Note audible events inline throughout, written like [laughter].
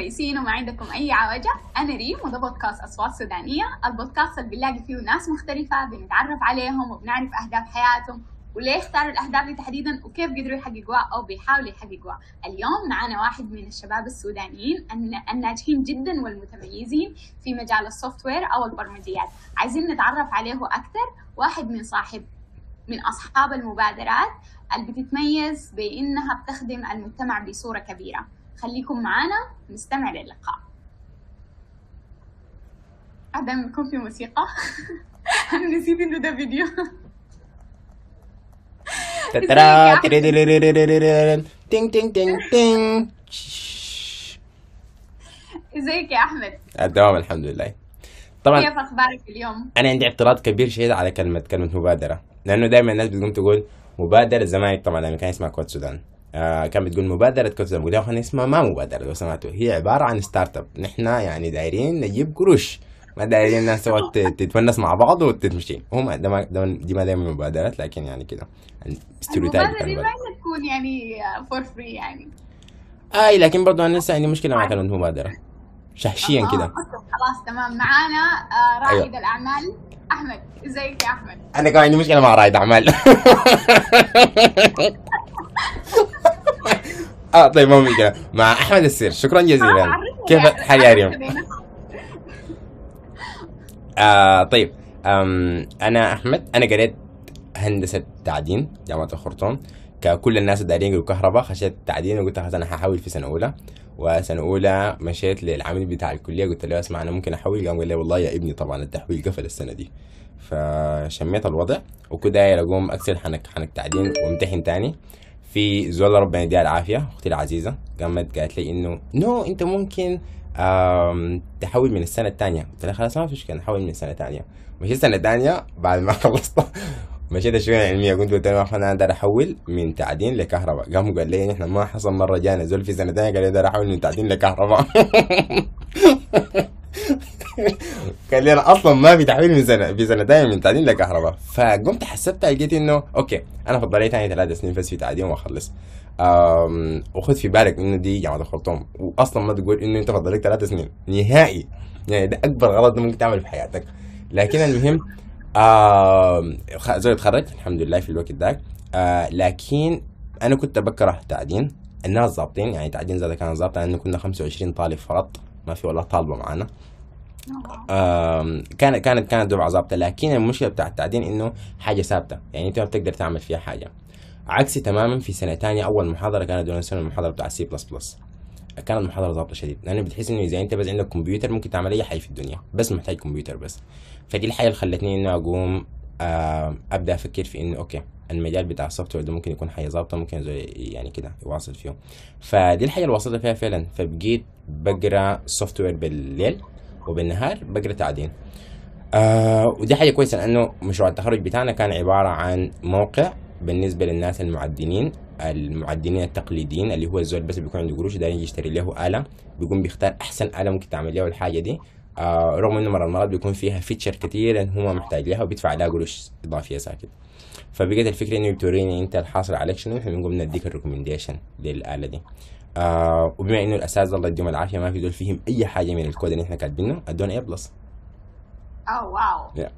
كويسين وما عندكم أي عوجة. أنا ريم وده بودكاست أصوات سودانية. البودكاست اللي بنلاقي فيه ناس مختلفة بنتعرف عليهم وبنعرف أهداف حياتهم وليه اختاروا الأهداف دي تحديدا وكيف قدروا يحققوها أو بيحاولوا يحققوها. اليوم معنا واحد من الشباب السودانيين الناجحين جدا والمتميزين في مجال ال software أو البرمجيات. عايزين نتعرف عليه أكثر واحد من صاحب من أصحاب المبادرات اللي بتتميز بأنها بتخدم المجتمع بصورة كبيرة. خليكم معنا نستمع للقاء. عدم يكون في موسيقى. [laughs] أنا نسيت إنه ده فيديو. [laughs] تترا تين تين تين تين ازيك يا أحمد؟ الدوام الحمد لله كيف طبعا أخبارك اليوم أنا عندي اعتراض كبير شديد على كلمه كلمه مبادره لأنه دائما الناس بتقوم تقول مبادره زمان طبعا لما كان اسمها Code Sudan آه كان بتقول مبادرة سودان بقول لهم اسمها ما مبادرة لو سمعتوا. هي عبارة عن startup نحن يعني دايرين نجيب قروش. ما دايرين الناس [laughs] تتونس مع بعض وتمشي. هم ده ما ده دي ما دايما مبادرات لكن يعني كده. ال stereotype المبادرة دي ما تكون يعني for free يعني. اي لكن برضه أنا لسه عندي مشكلة مع كلمة مبادرة. شخصيا آه، كده. خلاص تمام. معانا آه، رائد أيوة. الأعمال. أحمد إزيك يا أحمد؟ أنا كمان عندي مشكلة مع رائد اعمال [laughs] آه طيب ما مشكلة مع أحمد السير. شكرا آه، جزيلا. كيف الحال يا ريم. آه طيب. أم أنا أحمد أنا قريت هندسة تعدين جامعة الخرطوم. ككل الناس يقولوا كهرباء خشيت تعدين وقلت خلاص أنا هحاول في سنة أولى. وسنة أولى مشيت للعميد بتاع الكلية. قلت له اسمع أنا ممكن أحول؟ قام قال لي والله يا ابني طبعا التحويل قفل السنة دي. فشميت الوضع. وكده اقوم اكسر حنك حنك تعدين وامتحن تاني. في زول ربنا يديها العافية أختي العزيزة قامت قالت لي إنه نو أنت ممكن تحول من السنة الثانية قلت لها خلاص ما في مشكلة نحول من السنة الثانية مشيت السنة الثانية بعد ما [laughs] خلصت مشيت الشؤون العلميه قلت قلت لهم أنا أقدر أحول من تعدين لكهرباء. قاموا قال لي نحن ما حصل مرة جانا زول في سنة ثانية قال لي أقدر أحول من تعدين لكهرباء. [laughs] قال لي أنا أصلا ما في تحويل من سنه في ثانية من تعدين لكهرباء. فقمت حسبتها لقيت إنه أوكي أنا فضلي ثاني ثلاث سنين بس في تعدين وأخلص. وخذ في بالك إنه دي جامعه الخرطوم واصلا ما تقول إنه أنت فضلك ثلاث سنين. نهائي. يعني ده أكبر غلط ممكن تعمله في حياتك. لكن المهم خ- زي تخرجت الحمد لله في الوقت ذاك آه، لكن أنا كنت بكره تعدين الناس ظابطين يعني تعدين زاد كان ظابطه لأنه كنا 25 طالب فقط. ما في ولا طالبة معانا. كانت كانت كانت دفعه ظابطة لكن المشكلة بتاع التعدين إنه حاجة ثابتة يعني أنت ما بتقدر تعمل فيها حاجة. عكسي تماما في سنة ثانية أول محاضرة كانت دون سنة المحاضرة بتاع سي بلس بلس كانت محاضرة ظابطة شديد لأنه بتحس إنه إذا أنت بس عندك كمبيوتر ممكن تعمل أي حاجة في الدنيا بس محتاج كمبيوتر بس. فدي الحاجة اللي خلتني إنه أقوم آه، أبدأ أفكر في إنه okay المجال بتاع ال software ده ممكن يكون حاجة ظابطة ممكن يعني كده يواصل فيه فدي الحاجة اللي وصلت فيها فعلا. فبقيت بقرأ software بالليل. وبالنهار بقرأ تعدين. آه ودي حاجة كويسة لأنه مشروع التخرج بتاعنا كان عبارة عن موقع بالنسبة للناس المعدنين المعدنين التقليديين اللي هو الزول بس بيكون عنده قروش داير يشتري له آلة بيقوم بيختار أحسن آلة ممكن تعمل له الحاجة دي. آه رغم إنه مرة المرات بيكون فيها feature كتير إن هو محتاج لها وبيدفع عليها قروش إضافية ساكت. فبقت الفكرة إنه بتوريني أنت الحاصل عليك شنو إحنا بنقوم نديك ال recommendation للآلة دي. آه وبما إنه الأساس الله يديهم العافية ما في دول فيهم أي حاجة من الكود اللي إحنا كاتبينه أدونا A plus آه wow Yeah.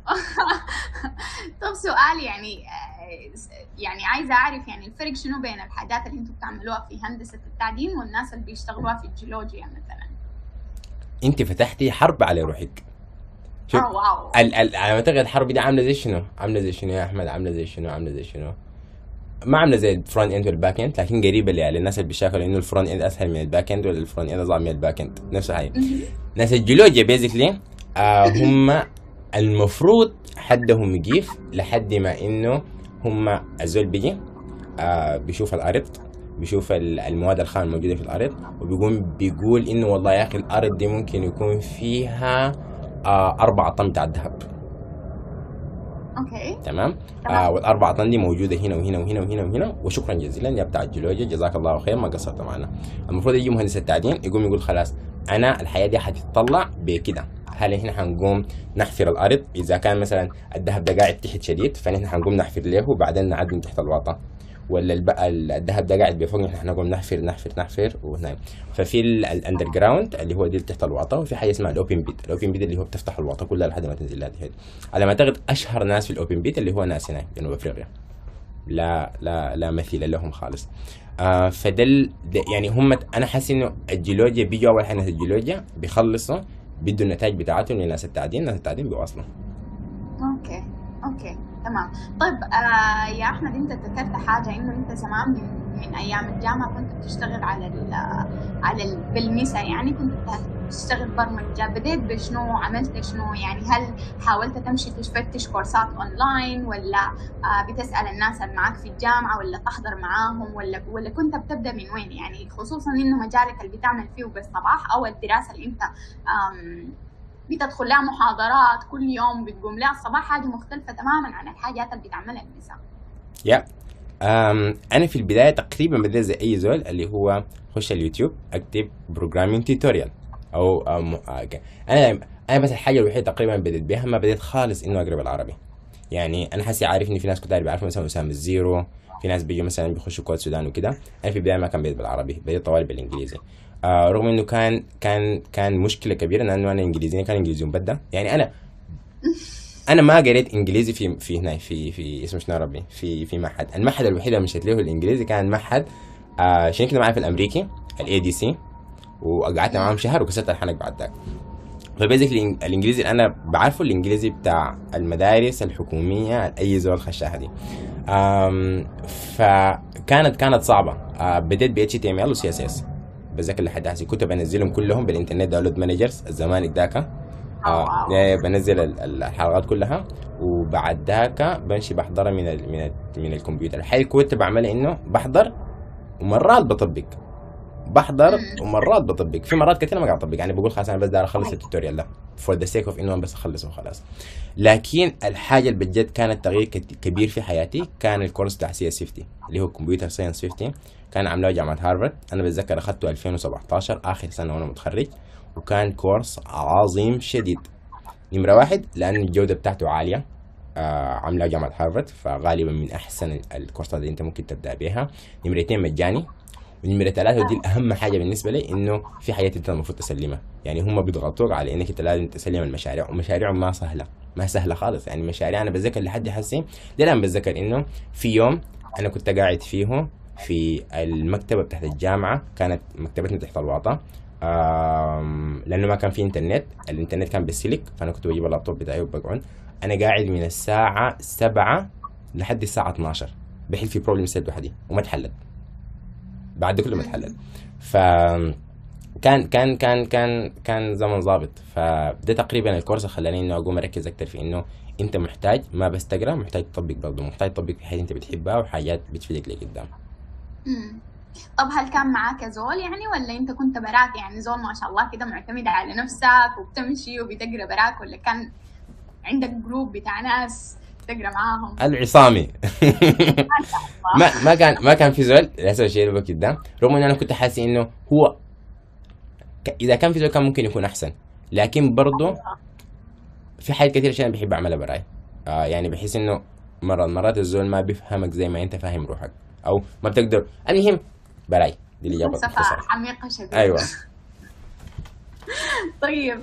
[laughs] طب سؤال يعني آه، يعني عايزة أعرف يعني الفرق شنو بين الحاجات اللي أنتم بتعملوها في هندسة التعدين والناس اللي بيشتغلوها في الجيولوجيا مثلا أنت فتحتي حرب على روحك شوف آه wow ال ال على ما أعتقد الحرب دي عاملة زي شنو؟ عاملة زي شنو يا أحمد؟ عاملة زي شنو؟ عاملة زي شنو؟ ما عاملة زي ال front end وال back end لكن قريبة يعني للناس اللي بيشاكلوا إنه ال front end أسهل من ال back end ولا ال front end أصعب من ال back end نفس الحاجة. ناس الجيولوجيا basically آه هم المفروض حدهم يقيف لحد ما إنه هم الزول بيجي آه بيشوف الأرض بيشوف ال- المواد الخام الموجودة في الأرض وبيقوم بيقول إنه والله يا أخي الأرض دي ممكن يكون فيها آه أربعة طن بتاع الذهب. أوكي. تمام؟ تمام. آه والأربعة طن دي موجودة هنا وهنا وهنا وهنا وهنا. وشكرا جزيلا. يا بتاع الجيولوجيا. جزاك الله خير ما قصرت معنا. المفروض يجي مهندس التعدين يقوم يقول خلاص أنا الحياة دي حتتطلع بكده. هل إحنا حنقوم نحفر الأرض؟ إذا كان مثلا الذهب ده قاعد تحت شديد فنحن حنقوم نحفر له وبعدين نعدي من تحت الواطه ولا الب... الذهب ده قاعد بفوق إحنا نقوم نحفر نحفر نحفر ونعم ففي ال underground اللي هو دي اللي تحت الواطه وفي حاجة اسمها ال open pit ال open pit اللي هو بتفتح الواطه كلها لحد ما تنزل هذه. على ما أعتقد أشهر ناس في ال open pit اللي هو ناس هنا جنوب أفريقيا. لا لا لا مثيل لهم خالص. آه فدل يعني هم أنا حاسس إنه الجيولوجيا بيجوا أول حاجة الجيولوجيا بيخلصوا بيدوا النتائج بتاعتهم لناس التعدين ناس التعدين بيواصلوا. Okay. Okay تمام. طيب آه يا أحمد أنت ذكرت حاجة إنه أنت زمان من, من أيام الجامعة كنت بتشتغل على ال على ال بالمسا يعني كنت تشتغل برمجة. بديت بشنو؟ عملت شنو؟ يعني هل حاولت تمشي تفتش كورسات أونلاين ولا آه بتسأل الناس اللي معاك في الجامعة ولا تحضر معاهم ولا ولا كنت بتبدأ من وين؟ يعني خصوصا إنه مجالك اللي بتعمل فيه بالصباح أو الدراسة اللي أنت بتدخل لها محاضرات كل يوم بتقوم لها الصباح حاجة مختلفة تماما عن الحاجات اللي بتعملها النساء يا. أنا في البداية تقريبا بديت زي أي زول اللي هو خش اليوتيوب أكتب programming tutorial أو أم أنا أنا بس الحاجة الوحيدة تقريبا بديت بها ما بديت خالص إنه أقرأ بالعربي. يعني أنا حاسس عارف ان في ناس كتار بيعرفوا مثلا اسامه الزيرو في ناس بيجوا مثلا بيخشوا كود السودان وكده. أنا في البداية ما كان بديت بالعربي بديت طوالي بالإنجليزي. آه رغم إنه كان كان كان مشكلة كبيرة لأنه أنا إنجليزي كان إنجليزي مبدا يعني أنا أنا ما قريت إنجليزي في في هنا في في اسمه شنو ربي؟ في في معهد. المعهد الوحيد اللي مشيت له الإنجليزي كان معهد آه كده معي في الأمريكي؟ ال IDC وقعدت معاهم شهر وكسرت الحنك بعد ذاك. ف basically الإنجليزي اللي أنا بعرفه الإنجليزي بتاع المدارس الحكومية أي زول خشاها دي. فكانت كانت صعبة. آه بديت ب اتش تي ام ال وسي اس اس بذاكر لحد هسه كنت بنزلهم كلهم بالإنترنت download managers الزمان ذاك. آه بنزل الحلقات كلها. وبعد ذاك بمشي بحضرها من ال من ال من الكمبيوتر. الحاجة اللي كنت بعملها إنه بحضر ومرات بطبق. بحضر ومرات بطبق. في مرات كثيرة ما قاعد أطبق. يعني بقول خلاص أنا بس داير أخلص ال tutorial ده. for the sake of انه بس اخلصه وخلاص لكن الحاجة اللي بجد كانت تغيير كبير في حياتي كان الكورس بتاع CS 50 اللي هو computer science 50 كان عاملاه جامعة هارفارد. أنا بتذكر اخذته 2017 آخر سنة وأنا متخرج وكان كورس عظيم شديد. نمرة واحد لأن الجودة بتاعته عالية. آه عاملاه جامعة هارفارد فغالبا من أحسن الكورسات اللي أنت ممكن تبدأ بها نمرة اثنين مجاني. ونمرة ثلاثة ودي الأهم حاجة بالنسبة لي إنه في حاجات أنت المفروض تسلمها. يعني هم بيضغطوك على إنك أنت لازم تسلم المشاريع ومشاريعهم ما سهلة ما سهلة خالص. يعني مشاريع أنا بتذكر لحد حسي الآن بتذكر إنه في يوم أنا كنت قاعد فيه في المكتبة بتاعت الجامعة كانت مكتبتنا تحت الواطة لأنه ما كان في إنترنت الإنترنت كان بالسلك فأنا كنت بجيب اللابتوب بتاعي وبقعد. أنا قاعد من الساعة 7 لحد الساعة 12 بحل في problem set وحدي وما اتحلت بعد كله ما اتحلت ف كان كان كان كان كان زمن ظابط. فده تقريبا الكورس خلاني إنه أقوم أركز أكثر في إنه أنت محتاج ما بس تقرا محتاج تطبق برضه. محتاج تطبق في حاجات أنت بتحبها وحاجات بتفيدك لقدام. طب هل كان معاك زول يعني ولا أنت كنت براك؟ يعني زول ما شاء الله كده معتمد على نفسك وبتمشي وبتقرأ براك ولا كان عندك جروب بتاع ناس تقرأ معاهم؟ العصامي. [laughs] ما ما كان ما كان في زول للاسف الشيء اللي قدام رغم إن أنا كنت حاسس إنه هو إذا كان في زول كان ممكن يكون أحسن. لكن برضه في حاجات كثير عشان بحب أعملها براي. آه يعني بحس إنه مرات مرات الزول ما بيفهمك زي ما أنت فاهم روحك. أو ما بتقدر. المهم براي دي الاجابه فلسفه عميقة شديدة. أيوه. [laughs] طيب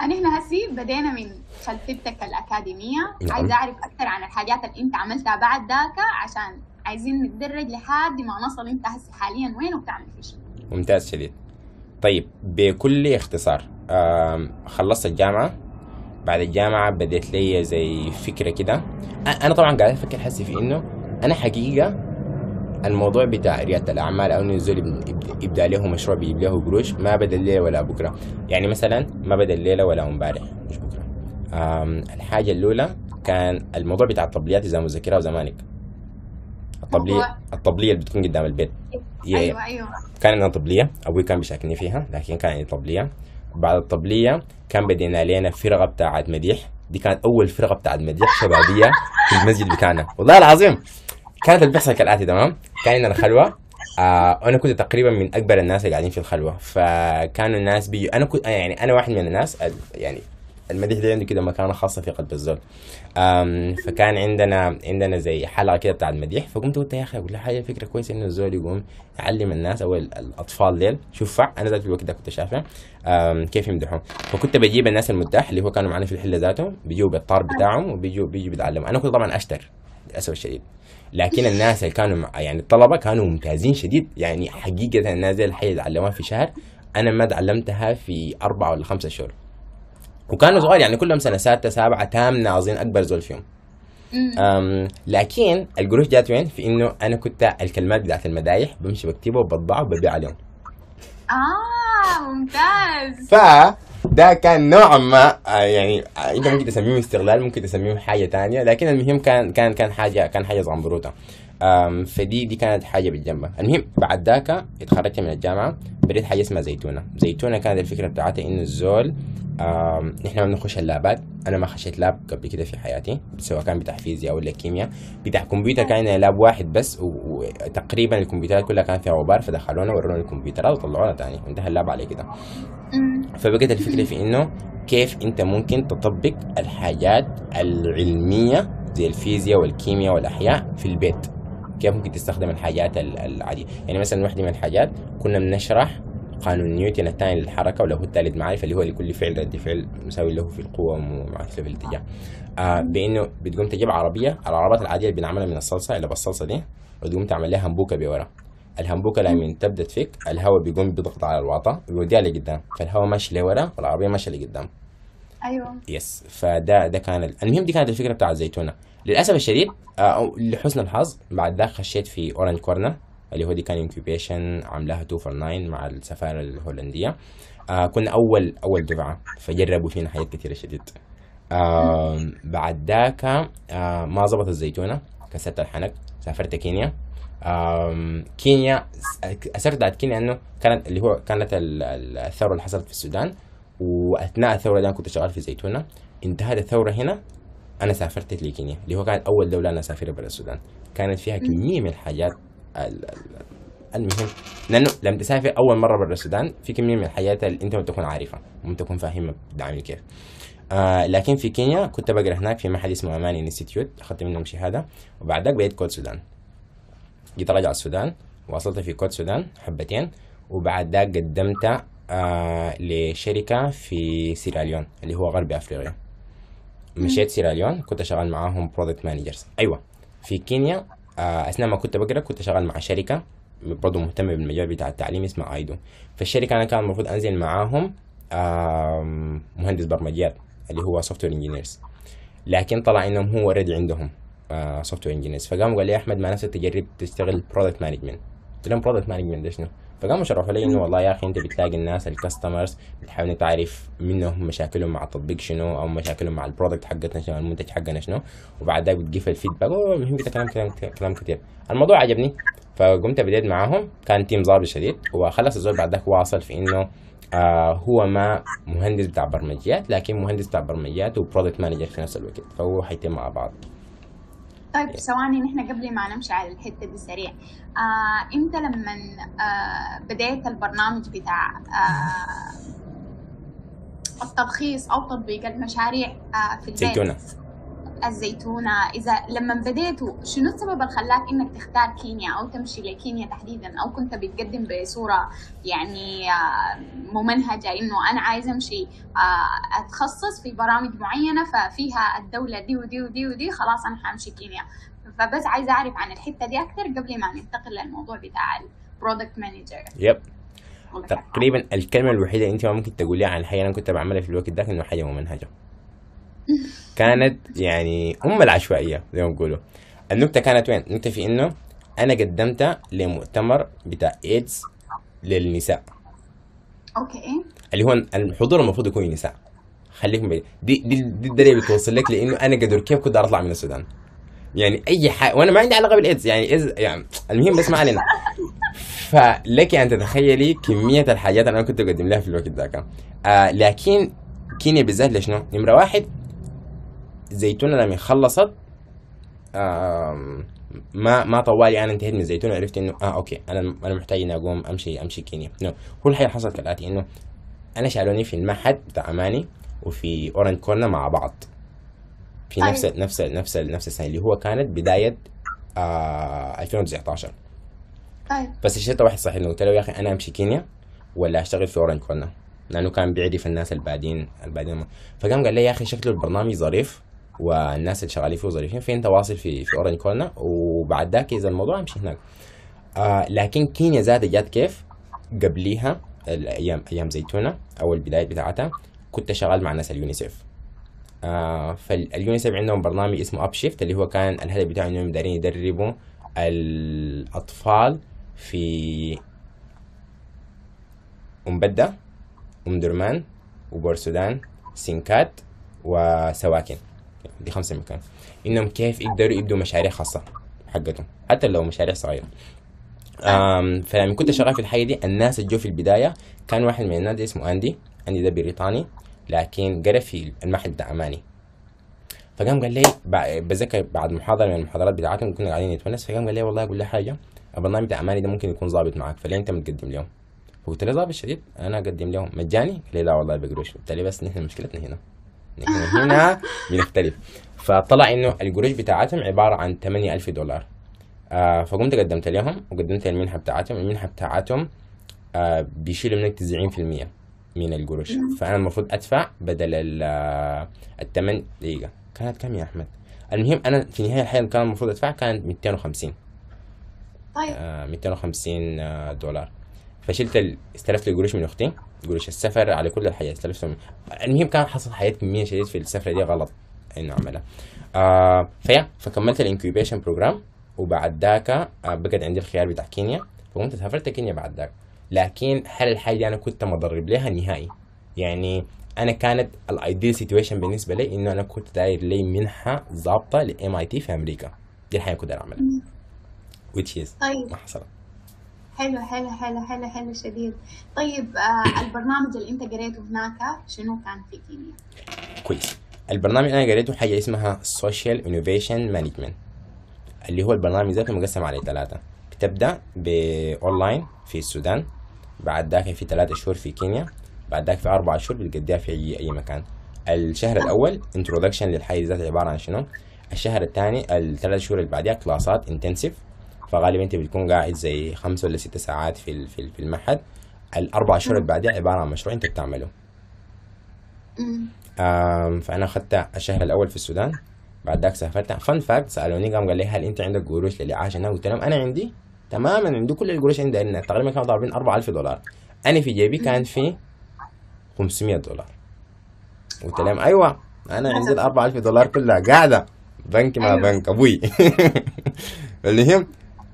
إحنا هسي بدينا من خلفيتك الأكاديمية. نعم. عايزه أعرف أكثر عن الحاجات اللي أنت عملتها بعد ذاك عشان عايزين نتدرج لحد ما نصل أنت هسي حاليا. وين وبتعمل شيء ممتاز شديد. طيب بكل اختصار خلصت الجامعة. بعد الجامعة بديت لي زي فكرة كده. أنا طبعا قاعد أفكر حسي في إنه أنا حقيقة الموضوع بتاع ريادة الأعمال أو إنه الزول يبدأ له مشروع بيجيب له قروش ما بدا الليلة ولا بكرة. يعني مثلا ما بدا الليلة ولا امبارح مش بكرة. الحاجة الأولى كان الموضوع بتاع الطبليات اذا مذكرها زمانك الطبليه الطبلية اللي بتكون قدام البيت. أيوه أيوه. كان عندنا طبلية أبوي كان بيشاركني فيها لكن كان عندي طبلية. بعد الطبلية كان بدينا لنا فرقة بتاعت مديح. دي كانت أول فرقة بتاعت مديح شبابية في المسجد بتاعنا. والله العظيم! كانت اللي بيحصل كالآتي تمام؟ كان عندنا خلوة. آه أنا كنت تقريبا من أكبر الناس اللي قاعدين في الخلوة. فكانوا الناس بيجوا أنا كنت يعني أنا واحد من الناس يعني المديح ده عنده كده مكانة خاصة في قلب الزول. فكان عندنا عندنا زي حلقة كده بتاع المديح. فقمت قلت يا أخي أقول حاجة فكرة كويسة إنه الزول يقوم يعلم الناس أو ال- الأطفال ديل. شوفع أنا في الوقت ده كنت أم، كيف يمدحون. فكنت بجيب الناس المداح اللي هو كانوا معنا في الحلة ذاتهم بيجوا بالطار بتاعهم وبيجوا بيجوا بيتعلموا. أنا كنت طبعا أشتر. للأسف الشديد. لكن الناس اللي كانوا مع يعني الطلبة كانوا ممتازين شديد. يعني حقيقة الناس دي الحي يتعلموها في شهر أنا ما تعلمتها في اربعه ولا خمسة شهور. وكانوا صغار يعني كلهم سنة سادسه سابعه تامنه اظن أكبر زول فيهم. أم لكن القروش جات وين؟ في إنه أنا كنت الكلمات بتاعت المدايح بمشي بكتبها وبطبعها وببيع عليهم آه ممتاز. ف ده كان نوعا ما آه، يعني آه، انت ممكن تسميه استغلال ممكن تسميه حاجة تانية لكن المهم كان كان كان حاجة كان حاجة زنبروطه أم، فدي دي كانت حاجة بالجنبها المهم بعد ذاك اتخرجت من الجامعة بديت حاجة اسمها زيتونة. زيتونة كانت الفكرة بتاعتها انه الزول نحن ما بنخش اللابات أنا ما خشيت لاب قبل كده في حياتي سواء كان بتاع فيزياء ولا كيمياء. بتاع كمبيوتر كان لاب واحد بس وتقريبا الكمبيوترات كلها كان فيها غبار فدخلونا ورونا الكمبيوترات وطلعونا تاني وانتهى اللاب عليه كده. فبقت الفكرة في إنه كيف أنت ممكن تطبق الحاجات العلمية زي الفيزياء والكيمياء والأحياء في البيت. كيف ممكن تستخدم الحاجات ال- العادية. يعني مثلا واحدة من الحاجات كنا بنشرح قانون نيوتن الثاني للحركة ولا هو الثالث معرفة اللي هو لكل فعل رد فعل مساوي له في القوة ومعاكسة في الاتجاه. آه بإنه بتقوم تجيب عربية العربات العادية اللي بنعملها من الصلصة اللي بالصلصة دي وتقوم تعمل لها همبوكة بورا. الهمبوكة لما تبدأ تفك الهواء بيقوم بيضغط على الواطة بيوديها لقدام. فالهواء ماشي لورا والعربية ماشية لقدام. أيوه. Yes فده ده كان ال- المهم دي كانت الفكرة بتاع الزيتونة. للأسف الشديد آه، أو لحسن الحظ بعد ذاك خشيت في Orange Corner اللي هو دي كان incubation عاملاها 2 four 9 مع السفارة الهولندية. آه كنا أول أول دفعة فجربوا فينا حاجات كثيرة شديد. آه بعد ذاك آه ما ظبط الزيتونة كسرت الحنك سافرت كينيا. كينيا أسرت بعد كينيا إنه كانت اللي هو كانت ال- ال- الثورة اللي حصلت في السودان. وأثناء الثورة دي أنا كنت شغال في زيتونه انتهت الثورة هنا أنا سافرت لكينيا اللي هو كانت أول دولة أنا أسافرها برا السودان. كانت فيها كمية من الحاجات ال- ال- المهم لأنه لما تسافر أول مرة برا السودان في كمية من الحاجات اللي أنت ما تكون عارفها وما تكون فاهمها بتعمل كيف آه لكن في كينيا كنت بقرأ هناك في محل اسمه أمان institute أخذت منهم شهادة وبعد ذاك بقيت كود سودان. جيت راجع السودان واصلت في كود سودان حبتين وبعد ذاك قدمت آه لشركة في سيراليون اللي هو غرب أفريقيا. مشيت سيراليون كنت شغال معاهم product managers أيوة في كينيا آه أثناء ما كنت بقرأ كنت شغال مع شركة برضه مهتمة بالمجال بتاع التعليم اسمها EIDU. فالشركة أنا كان المفروض أنزل معاهم مهندس برمجيات اللي هو software engineers لكن طلع إنهم هو already عندهم software engineers فقام قال لي أحمد ما نفسك تجرب تشتغل product management قلت لهم product management شنو؟ فقاموا شرحوا لي إنه والله يا أخي أنت بتلاقي الناس ال customers بتحاول تعرف منهم مشاكلهم مع التطبيق شنو أو مشاكلهم مع ال product حقتنا شنو المنتج حقنا شنو. وبعد ذاك بتجيب ال feedback كلام كلام كلام كتير. الموضوع عجبني. فقمت بديت معاهم. كان team ظابط شديد. وخلص الزول بعد ذاك واصل في إنه آه هو ما مهندس بتاع برمجيات لكن مهندس بتاع برمجيات و product manager في نفس الوقت. فهو حيتم مع بعض. طيب ثواني نحن قبل ما نمشي على الحتة دي سريع. آه انت لما آه بديت البرنامج بتاع آه التلخيص أو تطبيق المشاريع آه في البيت؟ الزيتونة. إذا لما بديتوا شنو السبب اللي خلاك إنك تختار كينيا أو تمشي لكينيا تحديدا؟ أو كنت بتقدم بصورة يعني آه، ممنهجة إنه أنا عايزة أمشي آه، أتخصص في برامج معينة ففيها الدولة دي ودي ودي ودي خلاص أنا حأمشي كينيا. فبس عايزة أعرف عن الحتة دي أكثر قبل ما ننتقل للموضوع بتاع ال product manager يب تقريبا الكلمة الوحيدة اللي أنت ما ممكن تقوليها عن الحاجة اللي أنا كنت بعملها في الوقت ده إنه حاجة ممنهجة. كانت يعني ام العشوائية زي ما بيقولوا. النكتة كانت وين؟ النكتة في إنه أنا قدمت لمؤتمر بتاع ايدز للنساء. okay. اللي هو الحضور المفروض يكون نساء خليكم بعيد دي دي دي الدليل بتوصل لك لإنه أنا قدر كيف كنت أطلع من السودان. يعني أي حاجة وأنا ما عندي علاقة بالإيدز. يعني إيدز يعني المهم بس ما علينا. فلك أن تتخيلي كمية الحاجات اللي أنا كنت أقدم لها في الوقت ذاك. آه لكن كينيا بالذات لشنو؟ نمرة واحد زيتونة لما خلصت ما ما طوالي أنا انتهيت من زيتونه عرفت إنه آه okay أنا أنا محتاج إني أقوم أمشي أمشي كينيا. no هو الحقيقة حصلت كالآتي إنه أنا شالوني في المعهد بتاع أماني وفي Orange Corner مع بعض. في طيب. نفس نفس نفس نفس السنة اللي هو كانت بداية آه 2019 طيب. بس استشرت واحد صاحبي قلت له يا أخي أنا أمشي كينيا ولا أشتغل في Orange Corner؟ لأنه كان بيعرف الناس البعدين البعدين فقام قال لي يا أخي شكله البرنامج ظريف؟ والناس اللي شغالين فيه ظريفين فانت واصل في في Orange Corner وبعد ذاك اذا الموضوع امشي هناك. آه لكن كينيا ذاتها جات كيف؟ قبليها الأيام أيام زيتونة أو البدايات بتاعتها كنت شغال مع ناس اليونيسيف. آه فاليونيسيف عندهم برنامج اسمه UPSHIFT اللي هو كان الهدف بتاعه إنهم دايرين يدربوا الأطفال في ام بدة ام درمان وبورسودان سينكات وسواكن. دي خمسة مكان. إنهم كيف يقدروا يبدوا مشاريع خاصة حقتهم حتى لو مشاريع صغيرة. فلما كنت شغال في الحاجة دي الناس اللي في البداية كان واحد من الناس اسمه أندي. أندي ده بريطاني لكن قرأ في المعهد بتاع أماني. فقام قال لي بذكر بعد محاضرة من المحاضرات بتاعتهم كنا قاعدين نتونس. فقام قال لي والله أقول لك حاجة البرنامج بتاع أماني ده ممكن يكون ظابط معك فليه أنت متقدم لهم؟ فقلت له ظابط شديد أنا أقدم لهم مجاني؟ قال لي لا والله بقروش. قلت له بس نحن مشكلتنا هنا. نحن هنا بنختلف. فطلع إنه القروش بتاعتهم عبارة عن 8000 دولار. آه فقمت قدمت لهم وقدمت المنحة بتاعتهم. المنحة بتاعتهم آه بيشيلوا منك 90% من القروش فأنا المفروض أدفع بدل ال آه، الثمن دقيقة. كانت كم يا أحمد؟ المهم أنا في نهاية الحياة كان المفروض أدفع كانت 250 طيب. آه 250 آه، دولار. فشلت. استلفت القروش من أختي. قروش السفر على كل الحياة استلفتهم. المهم كان حصل حاجات كمية شديد في السفرة دي غلط إنه اعملها آه ف yeah فكملت ال incubation program وبعد ذاك آه بقت عندي الخيار بتاع كينيا. فقمت سافرت كينيا بعد ذاك. لكن هل الحاجة دي أنا كنت مرتب لها نهائي. يعني أنا كانت ال ideal situation بالنسبة لي إنه أنا كنت داير لي منحة ظابطه ل MIT في أمريكا. دي الحاجة كنت أعملها. which is طيب. ما حصلت. حلو حلو حلو حلو حلو شديد. طيب آه البرنامج اللي انت قريته هناك شنو كان في كينيا؟ كويس. البرنامج أنا قريته حاجة اسمها social innovation management اللي هو البرنامج ذاته مقسم على ثلاثة. بتبدا باونلاين في السودان بعد ذاك في ثلاثة شهور في كينيا بعد ذاك في أربعة شهور بتقضيها في أي, أي مكان. الشهر الأول introduction للحاجة ذاتها عبارة عن شنو؟ الشهر الثاني الثلاث شهور اللي بعدها كلاسات intensive فغالبا أنت بتكون قاعد زي خمسة ولا ستة ساعات في في ال- في المعهد. الأربع شهور اللي بعدها عبارة عن مشروع أنت بتعمله. مم. آم، فأنا اخذت الشهر الأول في السودان بعد ذاك سافرت. fun fact سألوني قام قال لي هل أنت عندك قروش للاعاشه هنا؟ قلت لهم أنا عندي. تماما عندي كل القروش عندي. هنا تقريبا كانوا ضاربين 4000 دولار. أنا في جيبي كان في 500 دولار. قلت لهم أيوه أنا عندي ال 4000 دولار كلها. قاعدة. بنك ما أيوة. بنك أبوي. [laughs] المهم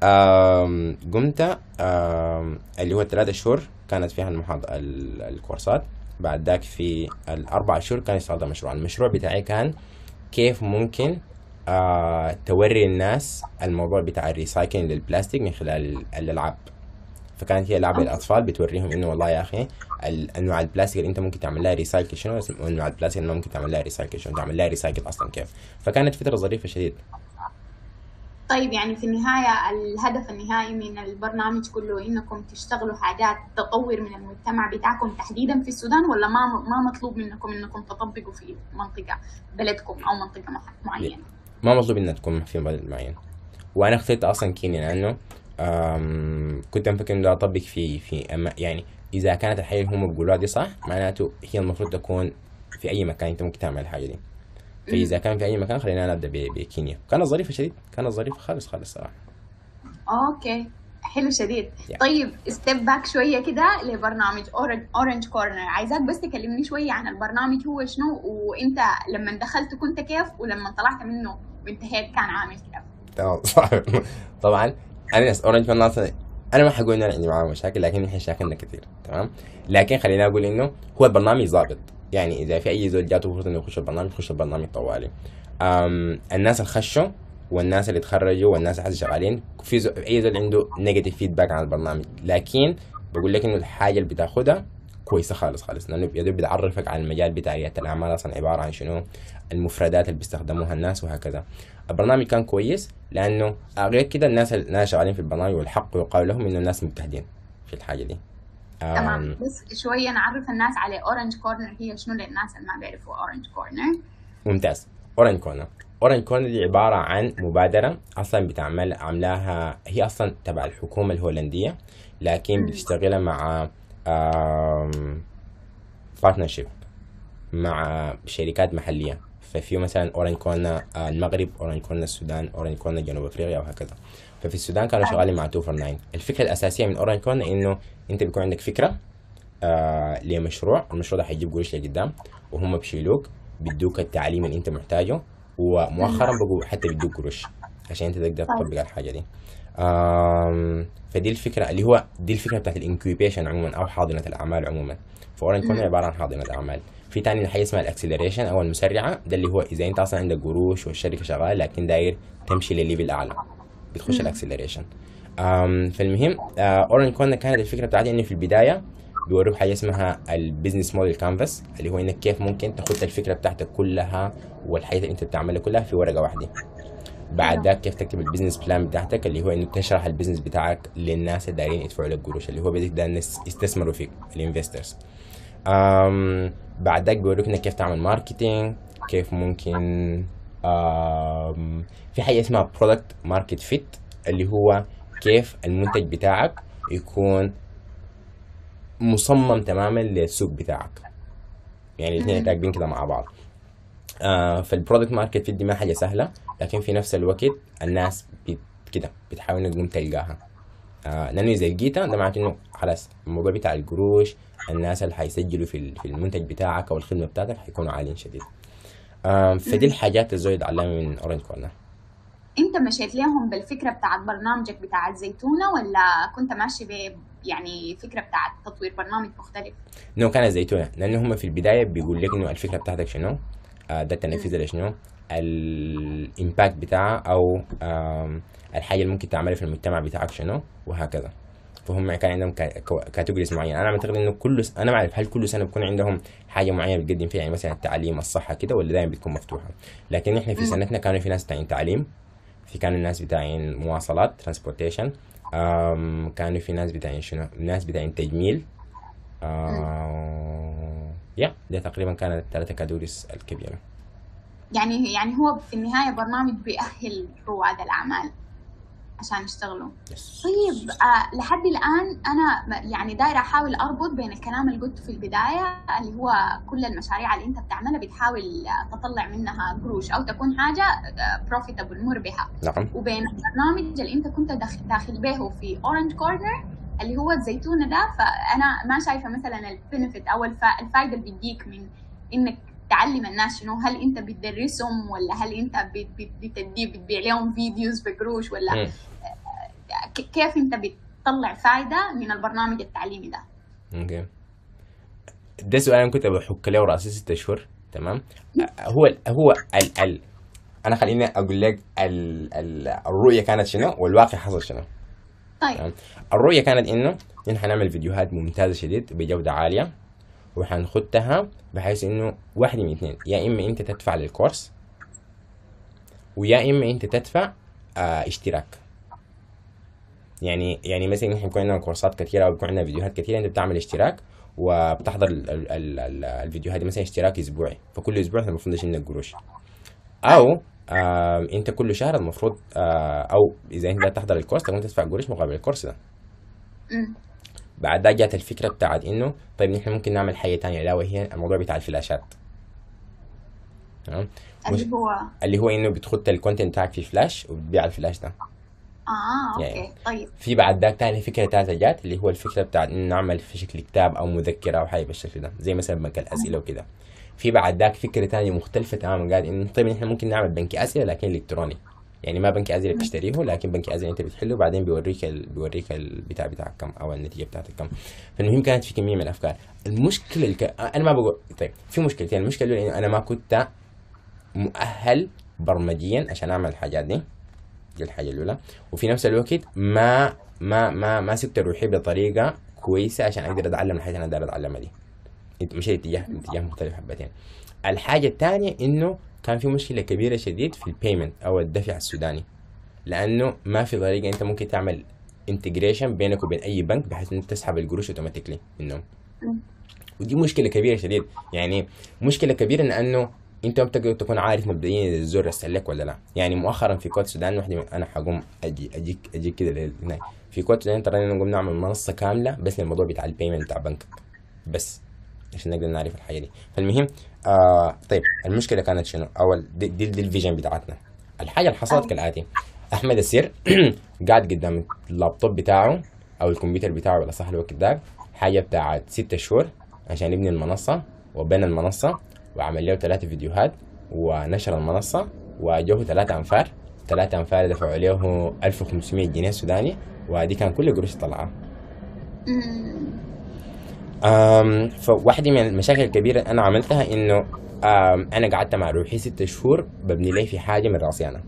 قمت اللي هو الثلاثة شهور كانت فيها المحاضرة ال- الكورسات. بعد ذاك في الأربع شهور كان يشتغل مشروع. المشروع بتاعي كان كيف ممكن آه توري الناس الموضوع بتاع الريسايكلينج للبلاستيك من خلال الألعاب. فكانت هي ألعاب للأطفال بتوريهم إنه والله يا أخي أنواع البلاستيك اللي أنت ممكن تعمل لها recycle شنو؟ وأنواع البلاستيك اللي ممكن تعمل لها recycle شنو؟ تعمل لها recycle أصلا كيف؟ فكانت فترة ظريفة شديد. طيب يعني في النهاية الهدف النهائي من البرنامج كله إنكم تشتغلوا حاجات تطور من المجتمع بتاعكم تحديدا في السودان ولا ما ما مطلوب منكم إنكم تطبقوا في منطقة بلدكم أو منطقة معينة؟ ما مطلوب انها تكون في بلد معين وأنا اخترت أصلا كينيا لأنه آم، كنت مفكر انه أطبق في في أما يعني إذا كانت الحاجة اللي هم بيقولوها دي صح معناته هي المفروض تكون في أي مكان أنت ممكن تعمل الحاجة دي فاذا كان في أي مكان خلينا نبدأ ب- بكينيا. كانت ظريفه شديد. كانت ظريفه خالص خالص صراحة. okay. حلو شديد. Yeah. طيب step back شوية كده لبرنامج Orange Corner عايزاك بس تكلمني شوية عن البرنامج هو شنو وأنت لما دخلت كنت كيف ولما طلعت منه وانتهيت كان عامل كيف؟ تمام. [laughs] طبعا أنا Orange أصلا أنا ما حقول إن أنا عندي معاه مشاكل لكن إحنا شاكلنا كثير تمام. لكن خليني أقول إنه هو البرنامج ظابط. يعني إذا في أي زول جاته فرصة إنه يخش البرنامج يخش البرنامج طوالي. الناس اللي خشوا والناس اللي تخرجوا والناس اللي شغالين في زو... أي زول عنده negative feedback عن البرنامج. لكن بقول لك إنه الحاجة اللي بتاخدها كويسة خالص خالص. لأنه يا دوب بتعرفك على المجال بتاع رياده الأعمال أصلا عبارة عن شنو المفردات اللي بيستخدموها الناس وهكذا. البرنامج كان كويس لأنه غير كده الناس الناس شغالين في البرنامج والحق يقال لهم إنه الناس مجتهدين في الحاجة دي. تمام. بس شوية نعرف الناس على Orange Corner هي شنو للناس اللي ما بيعرفوا اورنج كورنر ممتاز. اورنج كورنر اورنج كورنر دي عبارة عن مبادرة أصلا بتعمل عاملاها هي أصلا تبع الحكومة الهولندية لكن بتشتغل مع partnership مع شركات محلية. ففي مثلا Orange Corner المغرب Orange Corner السودان Orange Corner جنوب أفريقيا وهكذا. ففي السودان كانوا شغالين مع 2 four 9 الفكرة الأساسية من Orange Corner إنه أنت بيكون عندك فكرة آه لمشروع المشروع ده حيجيب قروش لقدام وهم بيشيلوك بيدوك التعليم اللي أنت محتاجه ومؤخرا بقوا حتى بيدوك قروش عشان أنت تقدر تطبق الحاجة دي. آم فدي الفكرة اللي هو دي الفكرة بتاعت ال incubation عموما أو حاضنة الأعمال عموما. ف Orange Corner عبارة عن حاضنة اعمال في تاني حاجة اسمها ال acceleration أو المسرعة ده اللي هو إذا أنت أصلا عندك قروش والشركة شغالة لكن داير تمشي لل level أعلى. بتخش ال acceleration. فالمهم Orange Corner كانت الفكرة بتاعتي إنه في البداية بيوروك حاجة اسمها ال business model canvas اللي هو إنك كيف ممكن تاخد الفكرة بتاعتك كلها والحاجات اللي أنت بتعملها كلها في ورقة واحدة. بعد ذاك كيف تكتب ال business plan بتاعتك اللي هو إنه تشرح ال business بتاعك للناس اللي دايرين يدفعوا لك قروش اللي هو بدك ده الناس يستثمروا فيك ال investors بعد ذاك بيوروك إنك كيف تعمل marketing كيف ممكن في حاجة اسمها product market fit اللي هو كيف المنتج بتاعك يكون مصمم تماما للسوق بتاعك. يعني الاثنين راكبين كده مع بعض. آه فال product market fit دي ما حاجة سهلة لكن في نفس الوقت الناس بت كده بتحاول انها تقوم تلقاها. آه لأنه اذا لقيتها ده معناته انه خلاص الموضوع بتاع القروش الناس اللي حيسجلوا في في المنتج بتاعك أو الخدمة بتاعتك حيكونوا عاليين شديد. فدي الحاجات الزي دي اتعلمها من Orange Corner انت مشيت لهم بالفكرة بتاعت برنامجك بتاع الزيتونة ولا كنت ماشي ب يعني فكرة بتاعت تطوير برنامج مختلف؟ no كان الزيتونة لأنه هم في البداية بيقول لك إنه الفكرة بتاعتك شنو؟ آه ده التنفيذ لشنو؟ ال impact بتاعها أو الحاجة اللي ممكن تعملها في المجتمع بتاعك شنو وهكذا فهم كان عندهم categories معينة. أنا أعتقد إنه كل س... أنا ما أعرف هل كل سنة بيكون عندهم حاجة معينة بتقدم فيها يعني مثلا التعليم الصحة كده ولا دائما بتكون مفتوحة؟ لكن إحنا في سنتنا كانوا في ناس بتاعين تعليم في كانوا الناس بتاعين مواصلات transportation كانوا في ناس بتاعين شنو؟ ناس بتاعين تجميل. يا ده تقريبا كانت الثلاثة categories الكبيرة. يعني يعني هو في النهاية برنامج بيأهل رواد الأعمال. عشان يشتغلوا. طيب آه لحد الآن أنا يعني دايرة أحاول أربط بين الكلام اللي قلته في البداية اللي هو كل المشاريع اللي أنت بتعملها بتحاول تطلع منها قروش أو تكون حاجة profitable مربحة. نعم. وبين البرنامج اللي أنت كنت داخل, داخل به في Orange Corner اللي هو الزيتونه ده. فأنا ما شايفة مثلا ال benefit أو الفائده اللي بتجيك من إنك تعلم الناس شنو؟ هل انت بتدرسهم ولا هل انت بتدي بتبيع لهم videos بقروش ولا. كيف انت بتطلع فائده من البرنامج التعليمي ده؟ okay. ده سؤال أنا كنت بحك له رأسي ست اشهر تمام؟ هو هو ال ال أنا خليني أقول لك ال ال الرؤية كانت شنو والواقع حصل شنو. طيب. الرؤية كانت إنه نحن حنعمل فيديوهات ممتازة شديد بجودة عالية. وحنخدها بحيث إنه واحد من اثنين. يا إما أنت تدفع للكورس ويا إما أنت تدفع آه اشتراك. يعني يعني مثلا إحنا بيكون عندنا كورسات كثيرة أو بيكون عندنا فيديوهات كثيرة أنت بتعمل اشتراك وبتحضر ال ال ال ال الفيديوهات مثلا اشتراك أسبوعي. فكل أسبوع المفروض تشيل لك قروش. أو آه أنت كل شهر المفروض آه أو إذا أنت تحضر الكورس تكون تدفع قروش مقابل الكورس ده. بعد ده جات الفكرة بتاعت إنه طيب نحن ممكن نعمل حاجة تانية. لا وهي الموضوع بتاع الفلاشات. تمام؟ اللي هو اللي هو إنه بتخت ال content بتاعك في فلاش وبتبيع الفلاش ده. آه okay يعني طيب. في بعد ذاك تاني فكرة ثالثه جات اللي هو الفكرة بتاعت إنه نعمل في شكل كتاب أو مذكرة أو حاجة بالشكل ده. زي مثلا بنك الأسئلة وكده. في بعد ذاك فكرة ثانية مختلفة تماما قال إنه طيب إحنا ممكن نعمل بنك أسئلة لكن إلكتروني. يعني ما بنك اسئله بتشتريه لكن بنك اسئله أنت بتحله وبعدين بيوريك ال... بيوريك البتاع بتاعك كم أو النتيجة بتاعتك كم فالمهم كانت في كمية من الأفكار. المشكلة الك... أنا ما بقول طيب في مشكلتين. المشكلة الأولى إنه أنا ما كنت مؤهل برمجيا عشان أعمل الحاجات دي دي الحاجة الأولى. وفي نفس الوقت ما ما ما ما سبت روحي بطريقة كويسة عشان أقدر أتعلم الحاجة اللي أنا داير أتعلمها دي. مشيت اتجاه اتجاه مختلف حبتين. الحاجة الثانية إنه كان في مشكلة كبيرة شديد في البيمنت أو الدفع السوداني. لأنه ما في طريقة أنت ممكن تعمل integration بينك وبين أي بنك بحيث انك تسحب القروش automatically منهم. ودي مشكلة كبيرة شديد. يعني مشكلة كبيرة لأنه أنت ما بتقدر تكون عارف مبدئيا إذا الزول رسل ولا لا. يعني مؤخرا في كوت السودان واحدة من- أنا حقوم أجي اجيك اجيك كده في كوت السودان ترى نقوم نعمل منصة كاملة بس للموضوع بتاع ال payment بتاع بنكك بس. عشان نقدر نعرف الحاجة دي. فالمهم آه طيب المشكلة كانت شنو؟ أول دي, دي, دي ال vision بتاعتنا. الحاجة اللي حصلت كالآتي. أحمد السير [clears throat] قاعد قدام اللابتوب بتاعه أو الكمبيوتر بتاعه ولا صح الوقت ده حاجة بتاعت ستة شهور عشان يبني المنصة وبنى المنصة وعمل له ثلاثة فيديوهات ونشر المنصة وجوه ثلاثة أنفار. ثلاثة أنفار دفعوا له 1500 جنيه سوداني ودي كان كل قروش طلعها. فواحدة من المشاكل الكبيرة اللي أنا عملتها إنه أنا قعدت مع روحي ست شهور ببني لي في حاجة من رأسي أنا.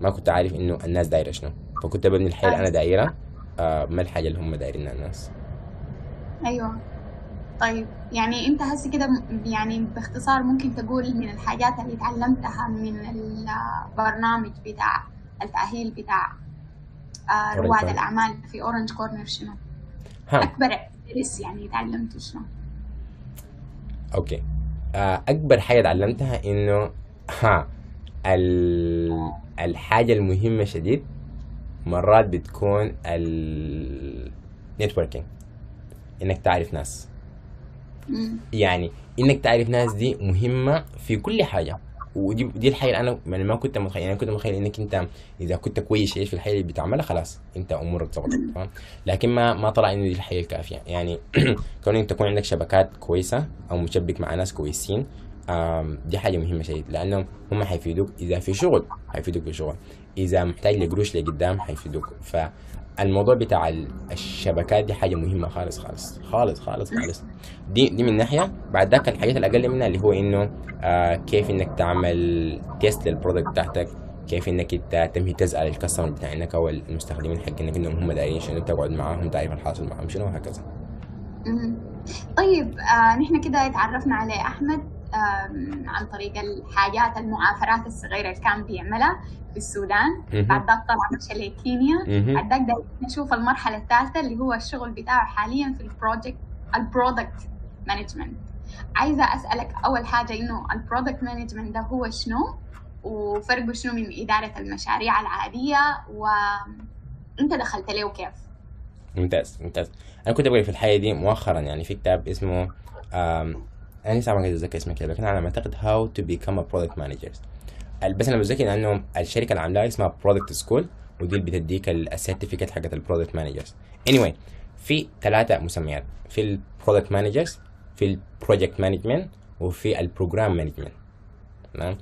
ما كنت عارف إنه الناس دايرة شنو. فكنت ببني الحاجة اللي أنا دايرة. أه ما الحاجة اللي هم دايرينها الناس. أيوه. طيب يعني أنت هسه كده يعني باختصار ممكن تقول من الحاجات اللي تعلمتها من البرنامج بتاع التأهيل بتاع Orange رواد Corner. الأعمال في Orange Corner شنو؟ ها. أكبر درس يعني تعلمته شنو؟ أوكي أه أكبر حاجة تعلمتها إنه ها ال... الحاجة المهمة شديد مرات بتكون ال networking إنك تعرف ناس. يعني إنك تعرف ناس دي مهمة في كل حاجة ودي دي الحاجة اللي أنا يعني ما كنت متخيل يعني كنت متخيل إنك أنت إذا كنت كويس في الحاجة اللي بتعملها خلاص أنت أمورك ظبطت فاهم لكن ما ما طلع إنه دي الحاجة الكافية. يعني [clears throat] كون إنك تكون عندك شبكات كويسة أو مشبك مع ناس كويسين دي حاجة مهمة شديد لأنهم هم حيفيدوك إذا في شغل حيفيدوك في شغل. إذا محتاج لقروش لقدام حيفيدوك فالموضوع بتاع ال- الشبكات دي حاجة مهمة خالص خالص خالص خالص خالص. دي دي من ناحية. بعد ذاك الحاجات الأقل منها اللي هو إنه آه كيف إنك تعمل test لل product بتاعتك كيف إنك أنت تنهي تسأل ال customer بتاعك أو المستخدمين حقينك إنهم هم دايرين شنو تقعد معاهم تعرف الحاصل معاهم شنو وهكذا. طيب آه نحن كده اتعرفنا على أحمد. آم، عن طريق الحاجات المعافرات الصغيرة اللي كان بيعملها في السودان. بعد ذاك طلع مشى لكينيا. بعد ذاك نشوف المرحلة الثالثة اللي هو الشغل بتاعه حاليا في ال project ال product management عايزة أسألك أول حاجة إنه ال product management ده هو شنو؟ وفرقه شنو من إدارة المشاريع العادية؟ وأنت دخلت له كيف؟ ممتاز ممتاز. أنا كنت بقرا في الحاجة دي مؤخرا يعني في كتاب اسمه أنا لسه ما قادر أتذكر اسمه كده لكن على ما أعتقد how to become a product manager بس أنا متذكر إنه الشركة اللي عاملاها اسمها Product School ودي اللي بتديك ال certificate حقت ال product managers anyway في ثلاثة مسميات في ال product managers في ال project management وفي ال program management تمام؟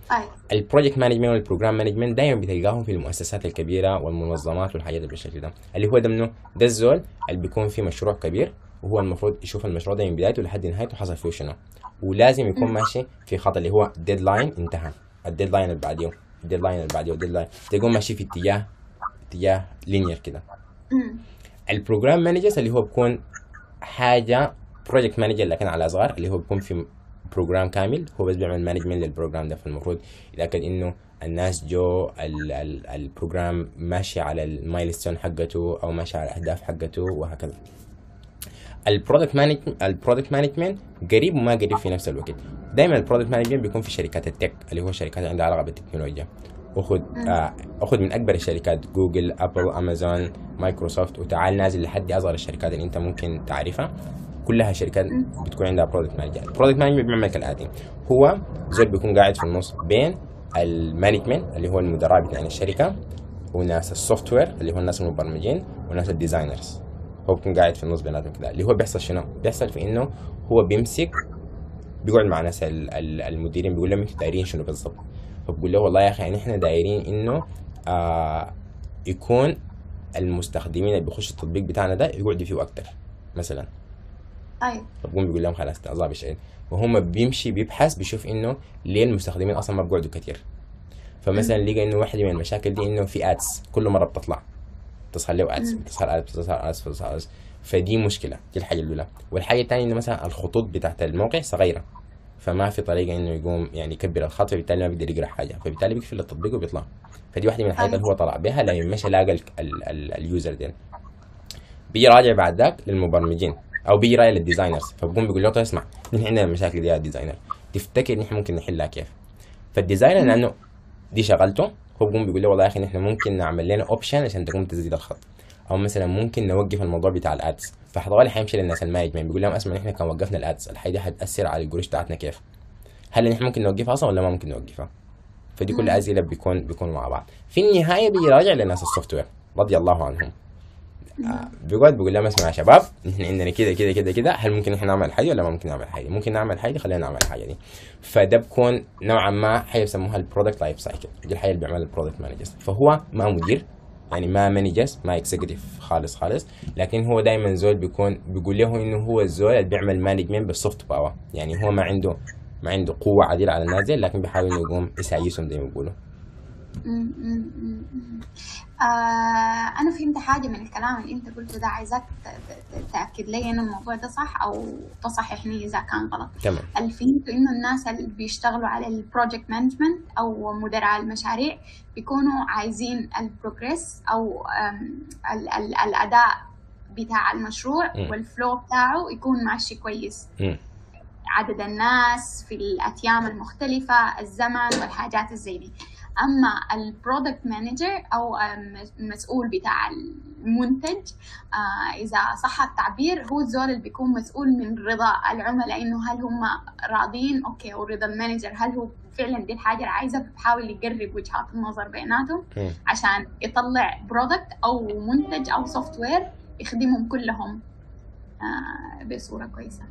ال project management وال program management دايما بتلقاهم في المؤسسات الكبيرة والمنظمات والحاجات اللي بالشكل ده. اللي هو ده منه ده الزول اللي بيكون في مشروع كبير وهو المفروض يشوف المشروع ده من بدايته لحد نهايته حصل فيه شنو ولازم يكون ماشي في خط اللي هو deadline انتهى. ال deadline اللي بعديه ال deadline اللي بعديه ال deadline تكون ماشي في اتجاه اتجاه linear كده. ال program managers اللي هو بيكون حاجة project manager لكن على صغار اللي هو بيكون في program كامل هو بس بيعمل management لل program ده. فالمفروض يتأكد إنه الناس جو ال ال ال program ماشي على ال milestone حقته أو ماشي على الأهداف حقته وهكذا. ال product management ال product management قريب وما قريب في نفس الوقت. دائما ال product management بيكون في شركات ال tech اللي هو شركات عندها علاقة بالتكنولوجيا. أخذ آه أخذ من أكبر الشركات جوجل أبل أمازون مايكروسوفت وتعال نازل لحد أصغر الشركات اللي أنت ممكن تعرفها. كلها شركات بتكون عندها product manager ال product manager بيعمل كالاتي هو زول بيكون قاعد في النص بين ال management اللي هو المدراء بتاع الشركة وناس ال software اللي هو الناس المبرمجين وناس الديزاينرز. هو بيكون قاعد في النص بيناتهم كده. اللي هو بيحصل شنو؟ بيحصل في إنه هو بيمسك بيقعد مع ناس ال- ال- المديرين بيقول لهم أنتوا دايرين شنو بالضبط؟ فبقول له والله يا أخي يعني إحنا دايرين إنه آه يكون المستخدمين اللي بيخشوا التطبيق بتاعنا ده يقعدوا فيه أكتر مثلا. طيب فبقوم بيقول لهم خلاص تعظى بشيء وهم بيمشي بيبحث بيشوف إنه ليه المستخدمين أصلا ما بيقعدوا كتير. فمثلا لقى إنه واحدة من المشاكل دي إنه في ads كل مرة بتطلع. تظهر له ads بتظهر ads بتظهر ads بتظهر فدي مشكلة دي الحاجة الأولى. والحاجة الثانية انه مثلا الخطوط بتاعت الموقع صغيرة فما في طريقة إنه يقوم يعني يكبر الخط فبالتالي ما بيقدر يقرأ حاجة. فبالتالي بيقفل التطبيق وبيطلع. فدي واحدة من الحاجات اللي هو طلع بها لما مشى لاقى ال- ال- ال- ال user ديل. بيجي راجع بعد ذاك للمبرمجين أو بيجي راجع لل designers. فبقوم بيقول له طيب اسمع نحن عندنا المشاكل دي يا designer. تفتكر نحن ممكن نحلها كيف؟ فال designer لأنه دي شغلته هو بيقوم بيقول له والله يا أخي نحن ممكن نعمل لنا option عشان تقوم تزيد الخط. أو مثلا ممكن نوقف الموضوع بتاع ال ads فحطوالي حيمشي للناس ال management بيقول لهم اسمع نحن كان وقفنا ال ads الحاجة دي حتاثر على القروش بتاعتنا كيف؟ هل نحن ممكن نوقفها أصلا ولا ما ممكن نوقفها فدي كل أسئلة بيكون بيكونوا مع بعض. في النهاية بيجي راجع لناس ال software رضي الله عنهم. بيقعد بيقول لهم اسمع يا شباب نحن عندنا كده كده كده كده هل ممكن نحن نعمل حاجة ولا ما ممكن نعمل حاجة؟ ممكن نعمل حاجة خلينا نعمل الحاجة دي. فده بكون نوعا ما حاجة بيسموها ال product life cycle دي الحاجة اللي بيعملها ال product managers فهو ما مدير يعني ما managers ما executive خالص خالص. لكن هو دائما زول بيكون بيقول له إنه هو الزول اللي بيعمل management بال soft power يعني هو ما عنده ما عنده قوة عديلة على الناس دي لكن بيحاول إنه يقوم يسايسهم زي ما بيقولوا. آه أنا فهمت حاجة من الكلام اللي أنت قلته ده. عايزاك ت- ت- تأكد لي إنه الموضوع ده صح أو تصححني إذا كان غلط. تمام. اللي فهمته إنه الناس اللي بيشتغلوا على ال project management أو مدراء المشاريع بيكونوا عايزين ال progress أو آم، ال- ال- الأداء بتاع المشروع مم. وال flow بتاعه يكون ماشي كويس. مم. عدد الناس في الأيام المختلفة الزمن والحاجات الزي دي. أما ال product manager أو آم، المسؤول بتاع المنتج آه، إذا صح التعبير هو الزول اللي بيكون مسؤول من رضا العملاء إنه هل هم راضين؟ okay ورضا ال manager هل هو فعلا دي الحاجة اللي عايزها؟ بيحاول يقرب وجهات النظر بيناتهم. عشان يطلع product أو منتج أو software يخدمهم كلهم آه، بصورة كويسة.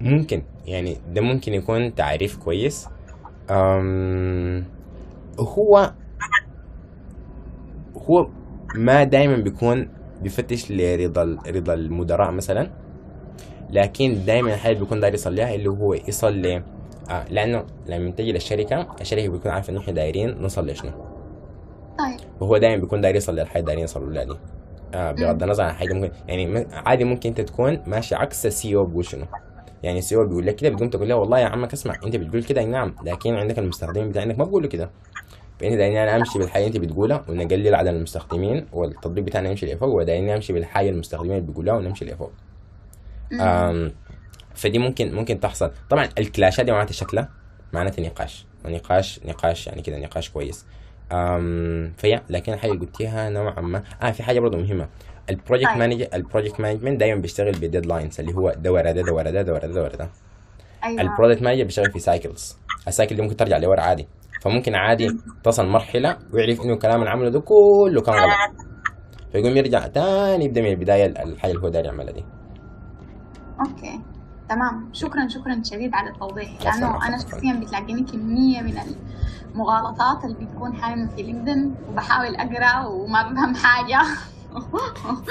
ممكن. يعني ده ممكن يكون تعريف كويس. أم هو هو ما دايما بيكون بيفتش لرضا رضا المدراء مثلا لكن دايما الحاجة اللي بيكون داير يصل لها اللي هو يصل ل آه لأنه لما تجي للشركة الشركة بيكون عارفه إنه إحنا دايرين نوصل لشنو طيب. وهو دايما بيكون داير يوصل للحاجه اللي دايرين يوصلوا لها دي. آه بغض النظر عن حاجة ممكن يعني عادي ممكن أنت تكون ماشي عكس ال CEO بيقول شنو. يعني ال CEO بيقول لك كده بتقوم تقول له والله يا عمك اسمع انت بتقول كده أي نعم لكن عندك المستخدمين بتاعك ما بيقولوا كده. فانت دايرين أنا أمشي بالحاجة أنت بتقولها ونقلل عدد المستخدمين والتطبيق بتاعنا يمشي لفوق ودايرين نمشي بالحاجة المستخدمين اللي بيقولوها ونمشي لفوق فدي ممكن ممكن تحصل. طبعا ال clashات دي معناتها شكلها معناتها نقاش ونقاش نقاش يعني كده نقاش كويس. أم فيا لكن الحاجة اللي قلتيها نوعا ما. آه في حاجة برضه مهمة. ال project طيب. manager ال project management دايما بيشتغل ب deadlines اللي هو ده ورا ده ده ورا ده ده ورا ده ورا ده. أيوة. ال product manager بيشتغل في cycles ال cycle دي ممكن ترجع لورا عادي. فممكن عادي تصل مرحلة ويعرف إنه الكلام اللي عمله ده كله كان غلط. فيقوم يرجع تاني يبدأ من البداية الحاجة اللي هو داير يعملها دي. okay. تمام. شكرا شكرا شديد على التوضيح. عفواً، أنا عفواً. شخصيا بتلاقيني كمية من المغالطات اللي بتكون حايمة في LinkedIn وبحاول أقرأ وما بفهم حاجة.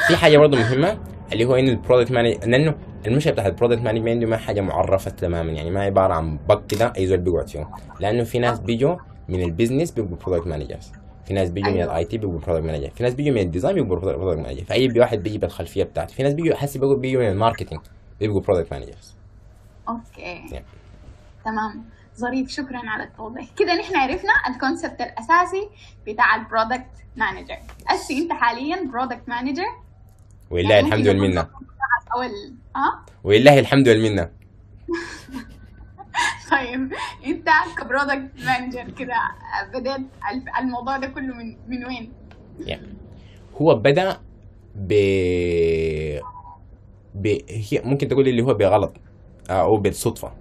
في حاجة برضه مهمة اللي هو إن ال product manager لأنه المشكلة بتاعت ال product management ما حاجة معرفة تماما يعني ما عبارة عن بق كده أي زول بيقعد فيه لأنه في ناس بيجوا من ال business بيبقوا product managers في ناس بيجوا من أيوة. ال IT بيبقوا product manager في ناس بيجوا من ال design بيبقوا product manager فأي واحد بيجي بالخلفية بتاعته في ناس بيجوا حسي بيجوا من ال marketing بيبقوا product managers Yeah. تمام. ظريف شكرا على التوضيح. كده نحن عرفنا ال concept الأساسي بتاع ال product manager أسي أنت حاليا product manager ولله الحمد والمنة. ال... ها ولله الحمد والمنة. طيب أنت ك product manager كده الف- الموضوع ده كله من من وين؟ يعني هو بدأ ب ب هي ممكن تقول اللي هو بغلط أو بالصدفة.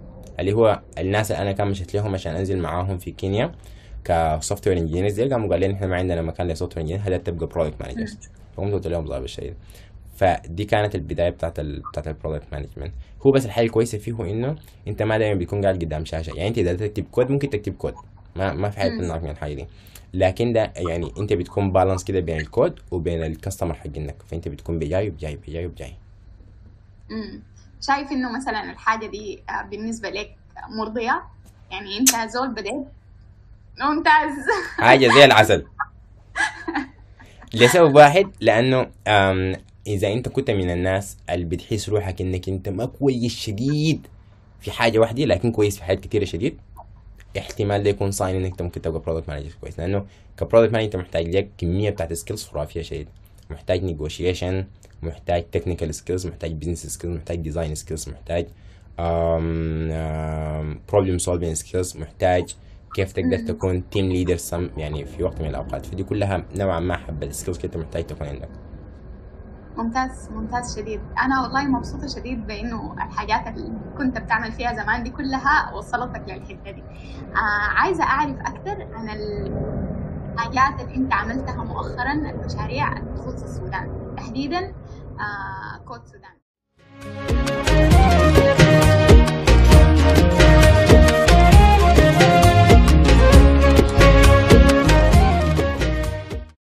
اللي هو الناس اللي أنا كان مشيت لهم عشان أنزل معاهم في كينيا ك software engineers قاموا قالوا لي إحنا ما عندنا مكان ل software engineer هل تبقى product managers فقمت قلت لهم ضابط الشيء فدي كانت البداية بتاعت ال بتاعت ال product management هو بس الحاجة الكويسه فيه هو إنه أنت ما دايما بيكون قاعد قدام شاشة. يعني أنت إذا تكتب كود ممكن تكتب كود ما ما في حاجة. تمنعك من الحاجة دي. لكن ده يعني أنت بتكون balance كده بين الكود وبين ال customer حقك فأنت بتكون بجاي وبجاي بجاي وبجاي امم شايف إنه مثلا الحاجة دي آه، بالنسبة لك مرضية؟ يعني أنت زول بدأت ممتاز. [laughs] حاجة زي العسل. لسبب واحد لأنه إذا أنت كنت من الناس اللي بتحس روحك إنك أنت ما كويس شديد في حاجة واحدة لكن كويس في حاجات كثيره شديد احتمال ده يكون sign إنك أنت ممكن تبقى product manager كويس. لأنه ك product manager أنت محتاج لك كمية بتاعت skills خرافية شديد. محتاج نيجوشيشن محتاج technical skills محتاج business skills محتاج design skills محتاج problem solving skills محتاج كيف تقدر. تكون team leader يعني في وقت من الأوقات. فدي كلها نوعا ما حبة ال skills كده محتاج تكون عندك. ممتاز ممتاز شديد. أنا والله مبسوطة شديد بإنه الحاجات اللي كنت بتعمل فيها زمان دي كلها وصلتك للحتة دي. آه عايزة أعرف أكثر عن الحاجات اللي أنت عملتها مؤخرا المشاريع اللي تخص السودان. تحديدا آه، Code Sudan.